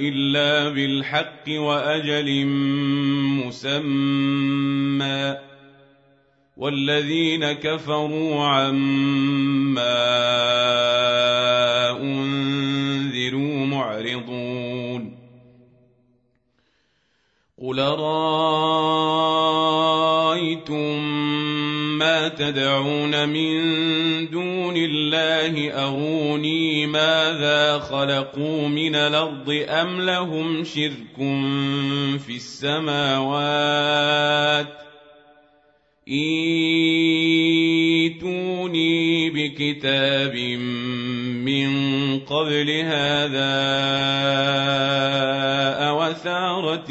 الا بالحق واجل مسمى والذين كفروا عما انذروا معرضون قل رايتم ما تدعون من دون الله أروني ماذا خلقوا من الأرض أم لهم شرك في السماوات إيتوني بكتاب من قبل هذا أوثارة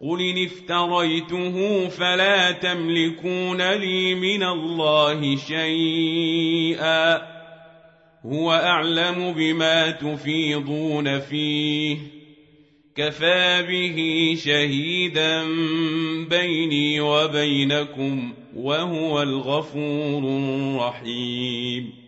قل إن افتريته فلا تملكون لي من الله شيئا هو أعلم بما تفيضون فيه كفى به شهيدا بيني وبينكم وهو الغفور الرحيم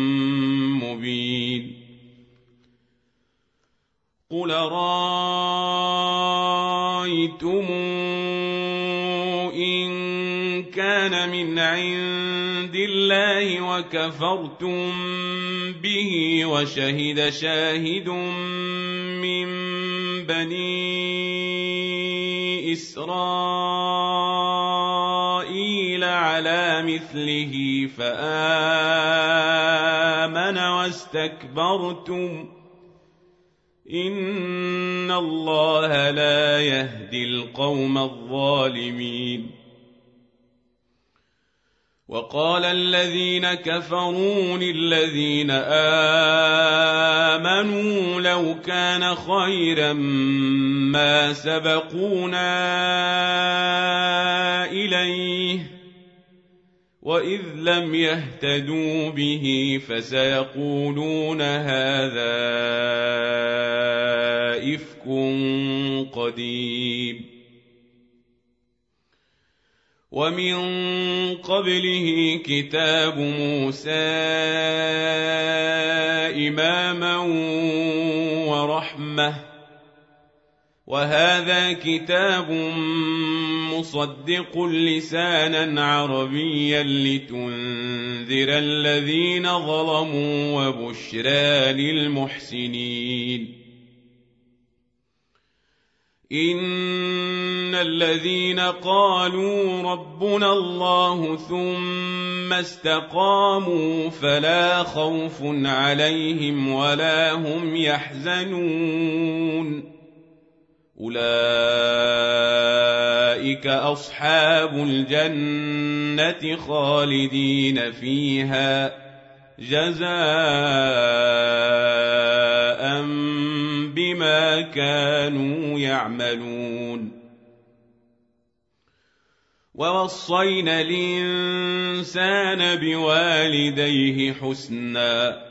قل رايتم ان كان من عند الله وكفرتم به وشهد شاهد من بني اسرائيل على مثله فامن واستكبرتم ان الله لا يهدي القوم الظالمين. وقال الذين كفروا للذين امنوا لو كان خيرا ما سبقونا اليه واذ لم يهتدوا به فسيقولون هذا افك قديم. ومن قبله كتاب موسى اماما ورحمه وهذا كتاب مصدق لسانا عربيا لتنذر الذين ظلموا وبشرى للمحسنين. إن الذين قالوا ربنا الله ثم استقاموا فلا خوف عليهم ولا هم يحزنون. أولئك أصحاب الجنة خالدين فيها جزاء بما كانوا يعملون. ووصينا الإنسان بوالديه حسناً.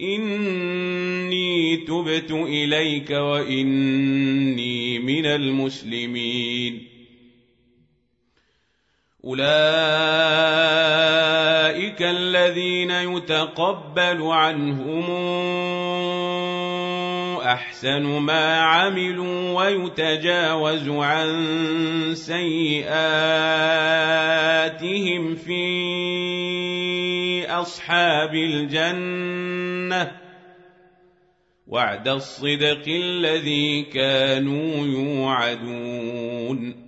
إني تبت إليك وإني من المسلمين. أولئك الذين يتقبل عنهم أحسن ما عملوا ويتجاوز عن سيئاتهم في أصحاب الجنة وعد الصدق الذي كانوا يوعدون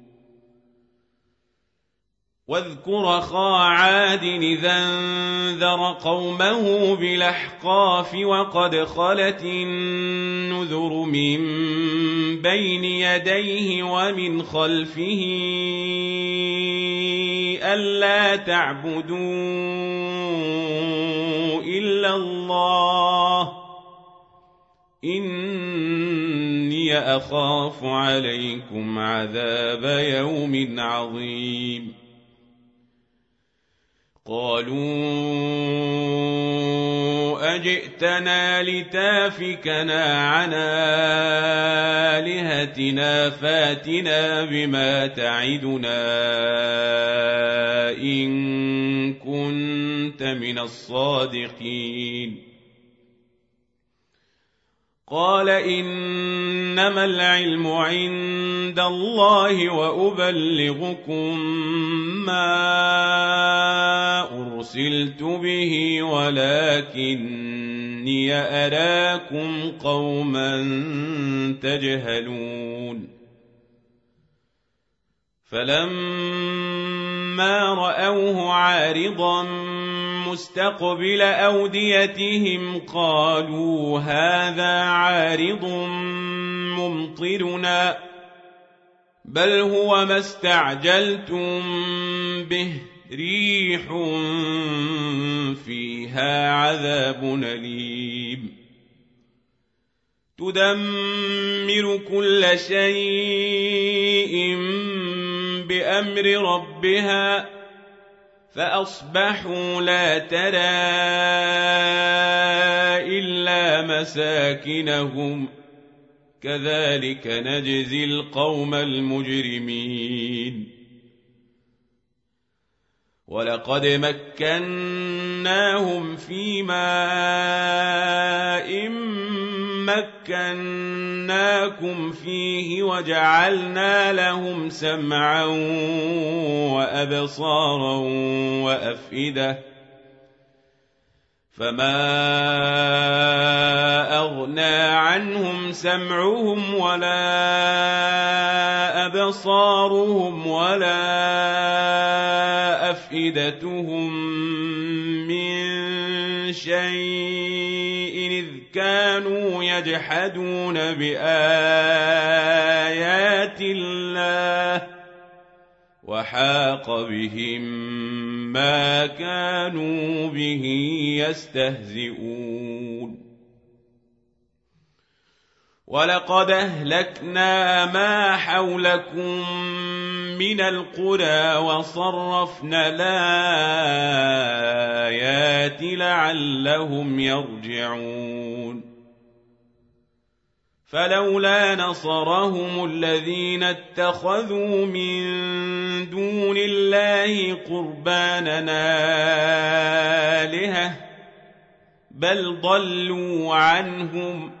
واذكر أخا عاد اذا أنذر قومه بالأحقاف وقد خلت النذر من بين يديه ومن خلفه ألا تعبدوا إلا الله إني أخاف عليكم عذاب يوم عظيم قالوا أجئتنا لتافكنا عن آلهتنا فاتنا بما تعدنا إن كنت من الصادقين قال إنما العلم عند الله وأبلغكم ما أرسلت به ولكني أراكم قوما تجهلون. فلما رأوه عارضا مستقبل أوديتهم قالوا هذا عارض ممطرنا بل هو ما استعجلتم به ريح فيها عذاب أليم. تدمر كل شيء بأمر ربها فأصبحوا لا ترى إلا مساكنهم. كذلك نجزي القوم المجرمين. ولقد مكناهم في ماء مكناكم فيه وجعلنا لهم سمعا وأبصارا وأفئدة فما أغنى عنهم سمعهم ولا أبصارهم ولا أفئدتهم من شيء كانوا يجحدون بآيات الله وحاق بهم ما كانوا به يستهزئون. ولقد اهلكنا ما حولكم من القرى وصرفنا الآيات لعلهم يرجعون فلولا نصرهم الذين اتخذوا من دون الله قرباننا آلهة بل ضلوا عنهم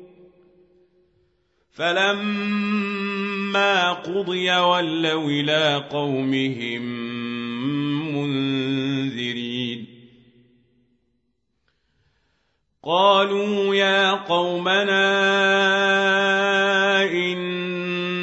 فلما قضي ولوا إلى قومهم منذرين قالوا يا قومنا